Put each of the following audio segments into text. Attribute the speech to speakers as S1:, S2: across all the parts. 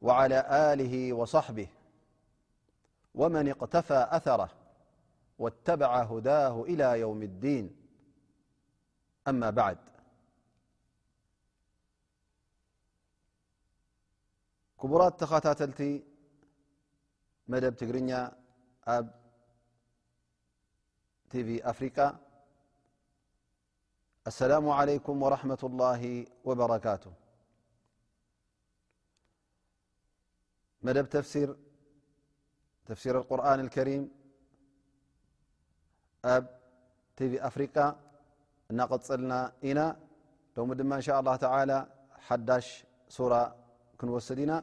S1: وعلى آله وصحبه ومن اقتفى أثره واتبع هداه إلى يوم الدين أما بعد كبرات تختاتلت مدب تر t فري السلام عليكم ورحمة الله وبركاته متفسير القرآن الكريم t فري እنا قፅلن ኢن لم ድما ان شاء الله تعلى حዳሽ سورة كنوسدن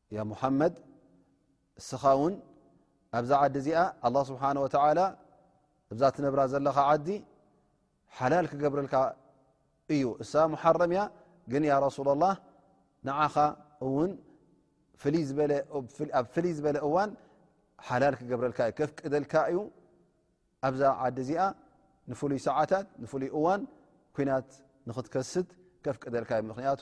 S1: ያ ሙሓመድ እስኻ ውን ኣብዛ ዓዲ እዚኣ ኣላ ስብሓን ወተዓላ እብዛ ትነብራ ዘለኻ ዓዲ ሓላል ክገብረልካ እዩ እሳ መሓረም እያ ግን ያ ረሱላ ላህ ንዓኻ እውን ኣብ ፍልይ ዝበለ እዋን ሓላል ክገብረልካ እዩ ከፍቅደልካ እዩ ኣብዛ ዓዲ እዚኣ ንፍሉይ ሰዓታት ንፍሉይ እዋን ኩናት ንክትከስት ከፍቅደልካ እዩ ምክንያቱ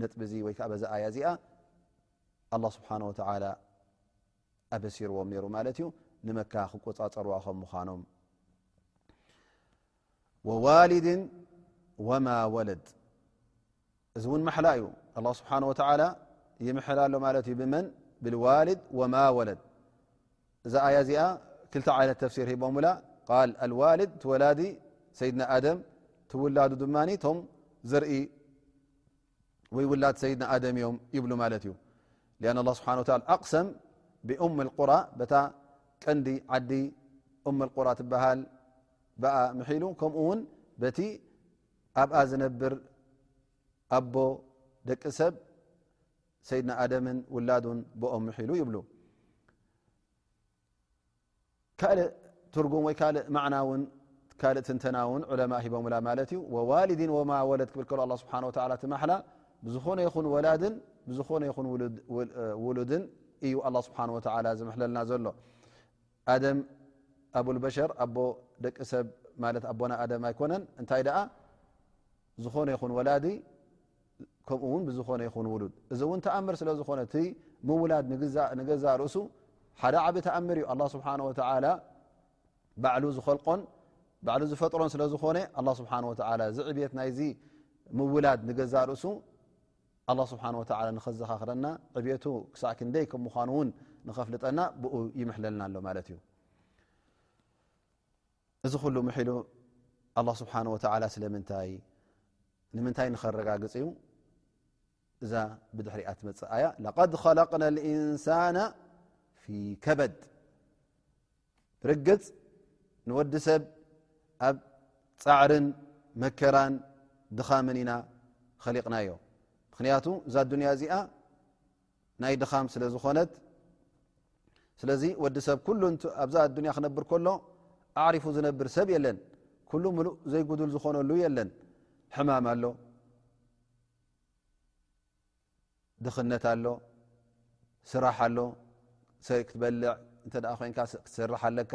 S1: ነጥቢ እዚ ወይ ከዓ በዛ ኣያ እዚኣ ኣላ ስብሓን ወተዓላ ኣበሲርዎም ነይሩ ማለት እዩ ንመካ ክቆፃፀርዋ ከም ምዃኖም ወዋልድን ወማ ወለድ እዚ እውን ማሓላ እዩ ኣላ ስብሓን ወተዓላ ይምሐላ ኣሎ ማለት እዩ ብመን ብልዋልድ ወማ ወለድ እዛ ኣያ እዚኣ ክልተ ዓይነት ተፍሲር ሂቦምላ ቃል ኣልዋልድ ትወላዲ ሰይድና ኣደም ትውላዱ ድማ ቶም ዘርኢ ወይ ውላድ ሰይድና ኣደም እዮም ይብሉ ማለት እዩ ን ላ ስብሓ ኣቅሰም ብእም ቁራ በታ ቀንዲ ዓዲ እም ቁራ ትበሃል ብኣ ምሒሉ ከምኡ ውን በቲ ኣብኣ ዝነብር ኣቦ ደቂ ሰብ ሰይድና ኣደምን ውላዱን ብኦም ምሒሉ ይብሉ ካልእ ትርጉም ወይ ካልእ ማዕና ውን ካልእ ትንተና ውን ዑለማ ሂቦምላ ማለት እዩ ወዋልድን ወማ ወለድ ክብል ከሎ ኣ ስብሓ ወላ እቲ ማሓላ ብዝኾነ ይኹን ወላድን ብዝኾነ ይኹን ውሉድን እዩ ኣላ ስብሓን ወተላ ዝምሕለልና ዘሎ ኣደም ኣብልበሸር ኣቦ ደቂ ሰብ ማለት ኣቦና ኣደም ኣይኮነን እንታይ ደኣ ዝኾነ ይኹን ወላዲ ከምኡ ውን ብዝኾነ ይኹን ውሉድ እዚ እውን ተኣምር ስለ ዝኾነ እቲ ምውላድ ንገዛእ ርእሱ ሓደ ዓብ ተኣምር እዩ ኣላ ስብሓን ወተላ ባዕሉ ዝኸልቆን ባዕሉ ዝፈጥሮን ስለ ዝኾነ ኣላ ስብሓን ወተላ ዝዕብት ናይዚ ምውላድ ንገዛእ ርእሱ ኣላ ስብሓን ወተላ ንኸዘኻኽረና ዕብቱ ክሳዕ ክንደይ ከም ምዃኑ እውን ንኸፍልጠና ብኡ ይምሕለልና ኣሎ ማለት እዩ እዚ ኩሉ ምሒሉ ኣላ ስብሓን ወተላ ስለምንታይ ንምንታይ ንኸረጋግፅ እዩ እዛ ብድሕሪኣ ትመፅእ ኣያ ለቐድ ኸለቅና ልእንሳና ፊ ከበድ ብርግፅ ንወዲ ሰብ ኣብ ፃዕርን መከራን ድኻምን ኢና ኸሊቕናዮ ምኽንያቱ እዛ ኣዱንያ እዚኣ ናይ ድኻም ስለ ዝኾነት ስለዚ ወዲ ሰብ ኩሉ ኣብዛ ኣዱንያ ክነብር ከሎ ኣዕሪፉ ዝነብር ሰብ የለን ኩሉ ምሉእ ዘይጉዱል ዝኾነሉ የለን ሕማም ኣሎ ድኽነት ኣሎ ስራሕ ኣሎ ክትበልዕ እተ ኮይንካ ክትሰርሕ ኣለካ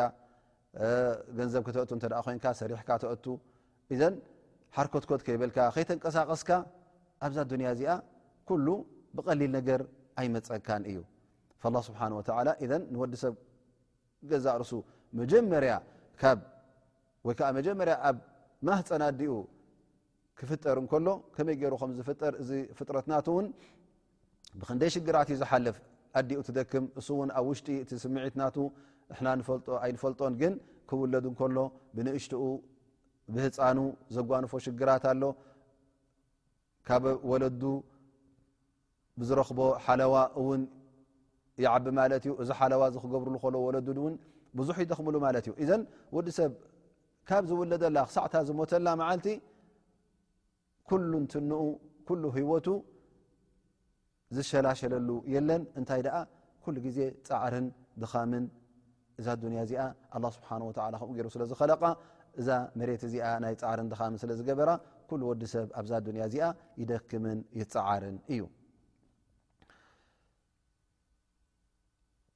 S1: ገንዘብ ክተእቱ እተ ኮይንካ ሰሪሕካ ተእቱ ኢዘን ሓርኮትኮት ከይበልካ ከይተንቀሳቐስካ ኣብዛ ዱንያ እዚኣ ኩሉ ብቐሊል ነገር ኣይመፀካን እዩ ላ ስብሓን ወተላ ኢዘ ንወዲ ሰብ ገዛእ ርሱ መጀመርያ ካብ ወይ ከዓ መጀመርያ ኣብ ማህፀን ኣዲኡ ክፍጠር እንከሎ ከመይ ገይሩ ከም ዝፍጠር እዚ ፍጥረትናት እውን ብክንደይ ሽግራት እዩ ዝሓልፍ ኣዲኡ ትደክም እሱ እውን ኣብ ውሽጢ እቲ ስምዒት ናቱ ንሕና ንፈልጦ ኣይንፈልጦን ግን ክውለዱ ከሎ ብንእሽትኡ ብህፃኑ ዘጓንፎ ሽግራት ኣሎ ካብ ወለዱ ብዝረክቦ ሓለዋ እውን ይዓቢ ማለት እዩ እዚ ሓለዋ እዚ ክገብርሉ ከሎ ወለዱ እውን ብዙሕ ይደክምሉ ማለት እዩ እዘን ወዲ ሰብ ካብ ዝውለደላ ክሳዕታ ዝሞተላ መዓልቲ ኩሉ እንትንኡ ኩሉ ህይወቱ ዝሸላሸለሉ የለን እንታይ ደኣ ኩሉ ግዜ ፃዕርን ድኻምን እዛ ኣዱንያ እዚኣ ኣላ ስብሓን ወላ ከምኡ ገይሩ ስለ ዝኸለቃ እዛ መሬት እዚኣ ናይ ፃዕርን ድኻምን ስለ ዝገበራ ኩሉ ወዲ ሰብ ኣብዛ ኣዱንያ እዚኣ ይደክምን ይፀዓርን እዩ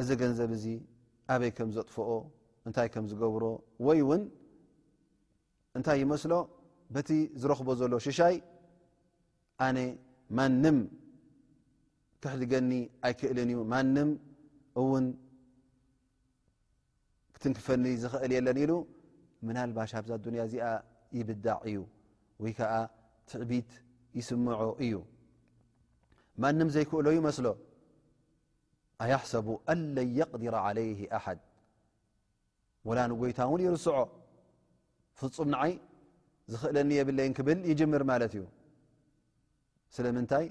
S1: እዚ ገንዘብ እዚ ኣበይ ከም ዘጥፍኦ እንታይ ከም ዝገብሮ ወይ እውን እንታይ ይመስሎ በቲ ዝረኽቦ ዘሎ ሽሻይ ኣነ ማንም ክሕድገኒ ኣይክእልን እዩ ማንም እውን ክትንክፈኒ ዝኽእል የለን ኢሉ ምናልባሽ ኣብዛ ኣዱንያ እዚኣ ይብዳዕ እዩ ወይ ከዓ ትዕቢት ይስምዖ እዩ ማንም ዘይክእሎ ይመስሎ ኣያሕሰቡ ኣለን የቅዲረ ዓለይህ ኣሓድ ወላ ንጎይታ እውን ይርስዖ ፍፁም ንዓይ ዝኽእለኒ የብለይን ክብል ይጅምር ማለት እዩ ስለምንታይ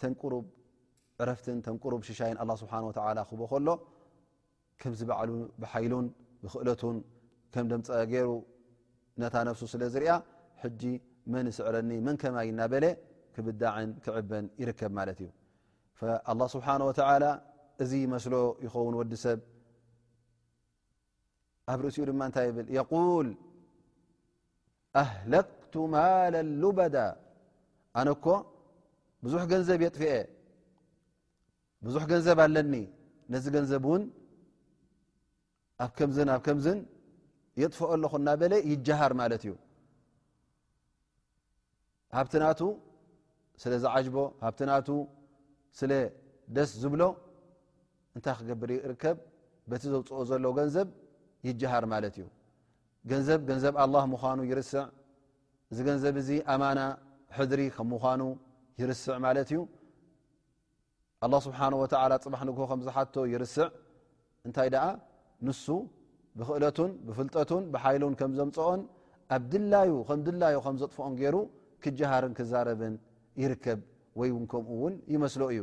S1: ተንቁሩብ ዕረፍትን ተንቁሩብ ሽሻይን ኣላ ስብሓን ወተዓላ ክቦ ከሎ ከምዚ ባዕሉ ብሓይሉን ብክእለቱን ከም ደምፀ ገይሩ ነታ ነብሱ ስለ ዝርያ ሕጂ መን ይስዕረኒ መን ከማይ እናበለ ክብዳዕን ክዕበን ይርከብ ማለት እዩ ኣላ ስብሓን ወተላ እዚ መስሎ ይኸውን ወዲ ሰብ ኣብ ርእሲኡ ድማ እንታይ ይብል የል ኣህለክቱ ማለ ሉበዳ ኣነ እኮ ብዙሕ ገንዘብ የጥፍአ ብዙሕ ገንዘብ ኣለኒ ነዚ ገንዘብ እውን ኣብ ከምዝን ኣብ ከምዝን የጥፍኦ ኣለኹ እናበለ ይጀሃር ማለት እዩ ሃብቲ ናቱ ስለ ዝዓጅቦ ሃብቲ ናቱ ስለ ደስ ዝብሎ እንታይ ክገብር ይርከብ በቲ ዘውፅኦ ዘሎ ገንዘብ ይጀሃር ማለት እዩ ገንዘብ ገንዘብ ኣላ ምዃኑ ይርስዕ እዚ ገንዘብ እዚ ኣማና ሕድሪ ከም ምዃኑ ይርስዕ ማለት እዩ ኣላ ስብሓን ወተላ ፅባሕ ንግሆ ከም ዝሓቶ ይርስዕ እንታይ ደኣ ንሱ ብክእለቱን ብፍልጠቱን ብሓይሉን ከም ዘምፅኦን ኣብ ድላዩ ከም ድላዩ ከም ዘጥፍኦን ገይሩ ክጀሃርን ክዛረብን ይርከብ ወይ ውን ከምኡ እውን ይመስሎ እዩ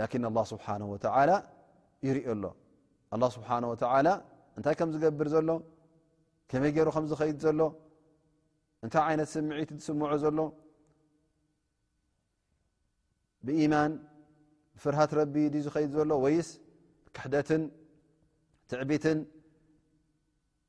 S1: ላኪን ኣላ ስብሓን ወተላ ይርኦ ኣሎ ኣላ ስብሓን ወተላ እንታይ ከም ዝገብር ዘሎ ከመይ ገይሩ ከም ዝኸይድ ዘሎ እንታይ ዓይነት ስምዒት ዝስምዖ ዘሎ ብኢማን ብፍርሃት ረቢ ድ ዝኸይድ ዘሎ ወይስ ክሕደትን ትዕቢትን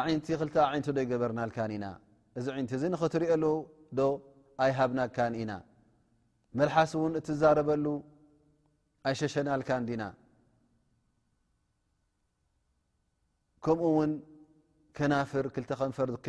S1: ኣዒንቲ ክልተ ኣዒንቲዶ ኣይገበርናልካን ኢና? እዚ ዒንቲ እዚ ንኽትርእየሉ ዶ ኣይሃብናካን ኢና? መልሓስ እውን እትዛረበሉ ኣይሸሸናልካን ዲና? ከምኡ እውን ከናፍር ክልተ ከንፈር ከ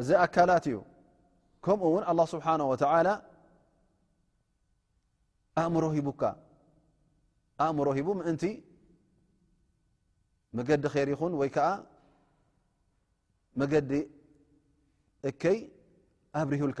S1: እዚ ኣካላት እዩ ከምኡ ውን ኣላ ስብሓን ወተላ ኣእምሮ ሂቡካ ኣእምሮ ሂቡ ምእንቲ መገዲ ር ይኹን ወይ ከዓ መገዲ እከይ ኣብሪሁልካ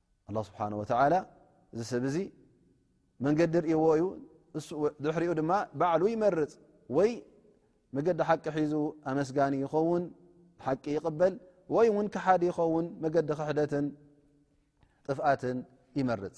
S1: ኣላ ስብሓን ወተላ እዚ ሰብ እዚ መንገዲ ርእዎ እዩ ድሕሪኡ ድማ ባዕሉ ይመርፅ ወይ መገዲ ሓቂ ሒዙ ኣመስጋኒ ይኸውን ሓቂ ይቕበል ወይ እውን ክሓዲ ይኸውን መገዲ ክሕደትን ጥፍኣትን ይመርፅ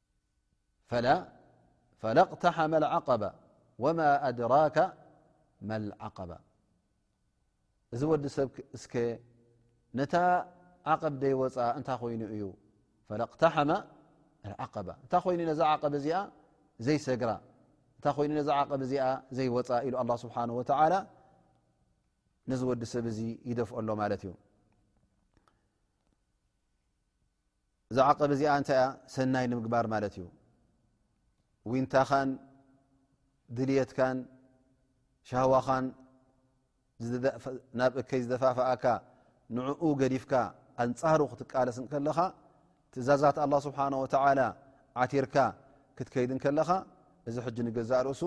S1: ፈላ ፈላቅተሓመ ዓቀባ ወማ ኣድራካ መልዓቀባ እዚ ወዲ ሰብ እስከ ነታ ዓቐብ ደይወፃ እንታይ ኮይኑ እዩ ፈላቅተሓመ ዓቀባ እንታይ ኮይኑ ነዛ ዓቐብ እዚኣ ዘይሰግራ እንታይ ኮይኑ ነዛ ዓቐብ እዚኣ ዘይወፃ ኢሉ ኣላ ስብሓን ወተላ ነዚ ወዲ ሰብ እዚ ይደፍኦ ኣሎ ማለት እዩ እዛ ዓቐብ እዚኣ እንታይ እያ ሰናይ ንምግባር ማለት እዩ ዊንታኻን ድልየትካን ሻህዋኻን ናብ እከይ ዝደፋፍኣካ ንዕኡ ገዲፍካ ኣንጻሩ ክትቃለስ ከለኻ ትእዛዛት ኣላ ስብሓን ወተላ ዓቲርካ ክትከይድ ከለኻ እዚ ሕጂ ንገዛእ ርእሱ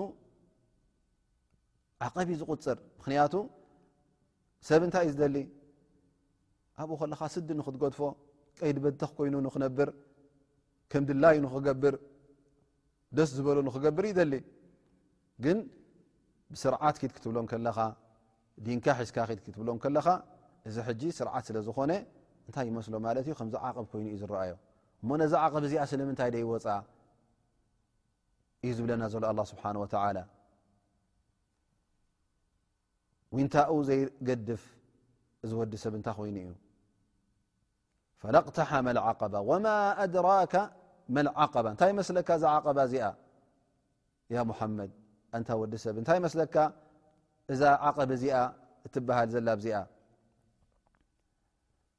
S1: ዓቐብ እዩ ዝቁፅር ምክንያቱ ሰብ እንታይ እዩ ዝደሊ ኣብኡ ከለካ ስዲ ንክትገድፎ ቀይዲ በተኽ ኮይኑ ንክነብር ከም ድላዩ ንክገብር ደስ ዝበሎ ንክገብር ይደሊ ግን ብስርዓት ኪድ ክትብሎ ከለካ ዲንካ ሒዝካ ኪድ ክትብሎ ከለካ እዚ ሕጂ ስርዓት ስለ ዝኮነ እንታይ ይመስሎ ማለት እዩ ከምዚ ዓቐብ ኮይኑ እዩ ዝረኣዮ እሞ ነዚ ዓቐብ እዚኣ ስለምንታይ ደይወፃ እዩ ዝብለና ዘሎ ኣላ ስብሓን ወተላ ዊንታኡ ዘይገድፍ እዚ ወዲ ሰብ እንታይ ኮይኑ እዩ ፈለቕተሓ መልዓቀባ ወማ ኣድራከ መልዓቀባ እንታይ መስለካ እዛ ዓቀባ እዚኣ ያ ሙሓመድ ኣንታ ወዲ ሰብ እንታይ መስለካ እዛ ዓቐብ እዚኣ እትበሃል ዘላ ዚኣ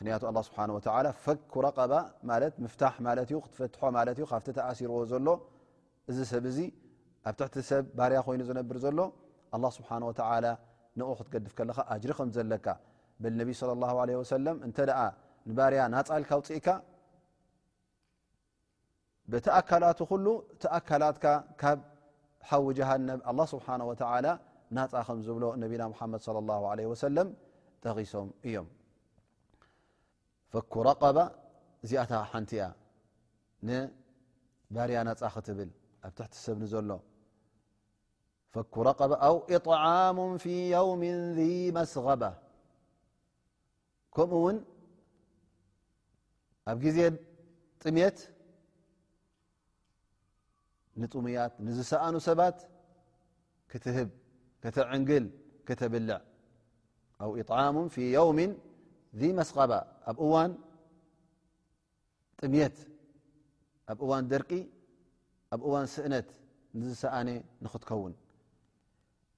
S1: ምክንያቱ ኣላ ስብሓን ወተላ ፈኩ ረቀባ ማለት ምፍታሕ ማለት እዩ ክትፈትሖ ማለት እዩ ካብቲ ተኣሲርዎ ዘሎ እዚ ሰብ እዚ ኣብ ትሕቲ ሰብ ባርያ ኮይኑ ዝነብር ዘሎ ኣላ ስብሓን ወተላ ንኡ ክትገድፍ ከለካ ኣጅሪ ከም ዘለካ በል ነቢይ ስለ ላ ለ ወሰለም እንተ ንባርያ ናፃልካ ውፅእካ በቲ ኣካላቱ ኩሉ እቲ ኣካላትካ ካብ ሓዊ ጀሃነብ ኣላ ስብሓን ወተዓላ ናፃ ከም ዝብሎ ነቢና ሙሓመድ ለ ላ ለ ወሰለም ጠቒሶም እዮም ፈኩ ረቀባ እዚኣታ ሓንቲ እያ ንባርያ ናፃ ክትብል ኣብ ትሕቲ ሰብ ንዘሎ ፈኩ ረቀባ ኣው እጥዓሙ ፊ የውም ዚ መስغባ ከምኡ ውን ኣብ ግዜ ጥሜት ንጥሙያት ንዝሰኣኑ ሰባት ክትህብ ከተዕንግል ከተብልዕ ኣው ኢጣሙ ፊ የውሚ ذ መስቀባ ኣብ እዋን ጥሜት ኣብ እዋን ደርቂ ኣብ እዋን ስእነት ንዝሰኣነ ንክትከውን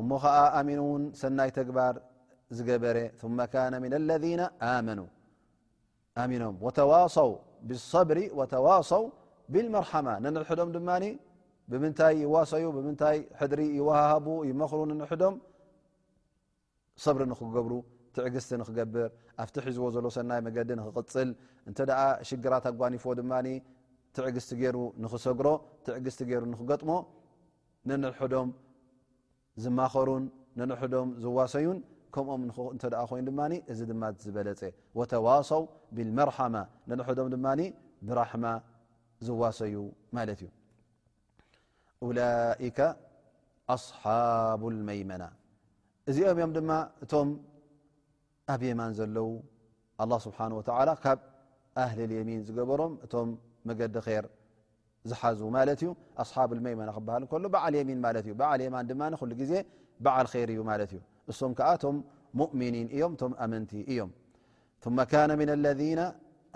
S1: እሞ ኸኣ ኣሚኑ እውን ሰናይ ተግባር ዝገበረ ثመ ካነ ምና ለذ ኣመኑ ኣሚኖም ወተዋሰው ብصብሪ ወተዋሰው ብልመርሓማ ነንሕዶም ድማ ብምንታይ ይዋሰዩ ብምንታይ ሕድሪ ይወሃሃቡ ይመኽሩ ንንሕዶም ሰብሪ ንክገብሩ ትዕግስቲ ንክገብር ኣብቲ ሒዝዎ ዘሎ ሰናይ መገዲ ንክቕፅል እንተ ደኣ ሽግራት ኣጓኒፎዎ ድማ ትዕግስቲ ገይሩ ንክሰግሮ ትዕግስቲ ገይሩ ንክገጥሞ ነንሕዶም ዝማኸሩን ነንሕዶም ዝዋሰዩን ከምኦም እንተ ኮይኑ ድማ እዚ ድማ ዝበለፀ ወተዋሰው ብልመርሓማ ነንሕዶም ድማ ብራሕማ ዝዋሰዩ ማለት እዩ ላይከ ኣስሓብ ልመይመና እዚኦም እዮም ድማ እቶም ኣብ የማን ዘለዉ ኣላህ ስብሓን ወተዓላ ካብ ኣህሊ ልየሚን ዝገበሮም እቶም መገዲ ኼር ዝሓዙ ማለት እዩ ኣስሓብ ልመይመና ክበሃል ከሎ በዓል የሚን ማለት እዩ በዓል የማን ድማ ኩሉ ግዜ በዓል ኼር እዩ ማለት እዩ እሶም ከዓ እቶም ሙእሚኒን እዮም እቶም ኣመንቲ እዮም ثመ ካነ ምና ለذነ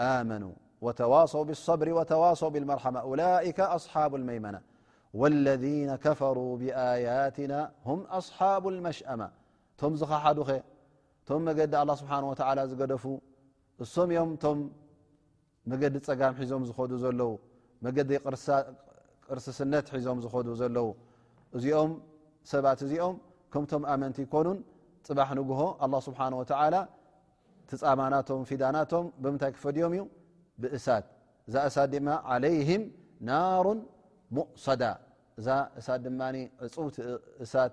S1: ኣመኑ ወተዋሰው ብصብሪ ወተዋሰው ብልመርሓማ ኡላይከ ኣስሓብ ልመይመና ወለذነ ከፈሩ ብኣያትና ሁም ኣስሓብ ልመሽእማ እቶም ዝኸሓዱኸ እቶም መገዲ ኣላ ስብሓን ወተዓላ ዝገደፉ እሶም እዮም እቶም መገዲ ፀጋም ሒዞም ዝኸዱ ዘለዉ መገዲ ቅርስስነት ሒዞም ዝኸዱ ዘለዉ እዚኦም ሰባት እዚኦም ከምቶም ኣመንቲ ይኮኑን ፅባሕ ንግሆ ኣላ ስብሓን ወተዓላ ትፃማናቶም ፊዳናቶም ብምንታይ ክፈድዮም እዩ ብእሳት እዛ እሳት ድማ ዓለይህም ናሩን ሙእሰዳ እዛ እሳት ድማ ዕፅውቲ እሳት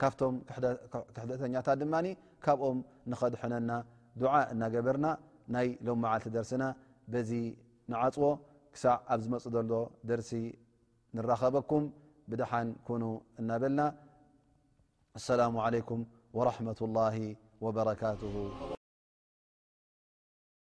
S1: ካብቶም ክሕደተኛታት ድማ ካብኦም ንኸድሐነና ዱዓ እናገበርና ናይ ሎም መዓልቲ ደርስና በዚ ንዓፅዎ ክሳዕ ኣብ ዝመፅ ዘሎ ደርሲ ንራኸበኩም ብደሓን ኩኑ እናበልና ኣሰላሙ ዓለይኩም ወረሕመة ላه ወበረካትሁ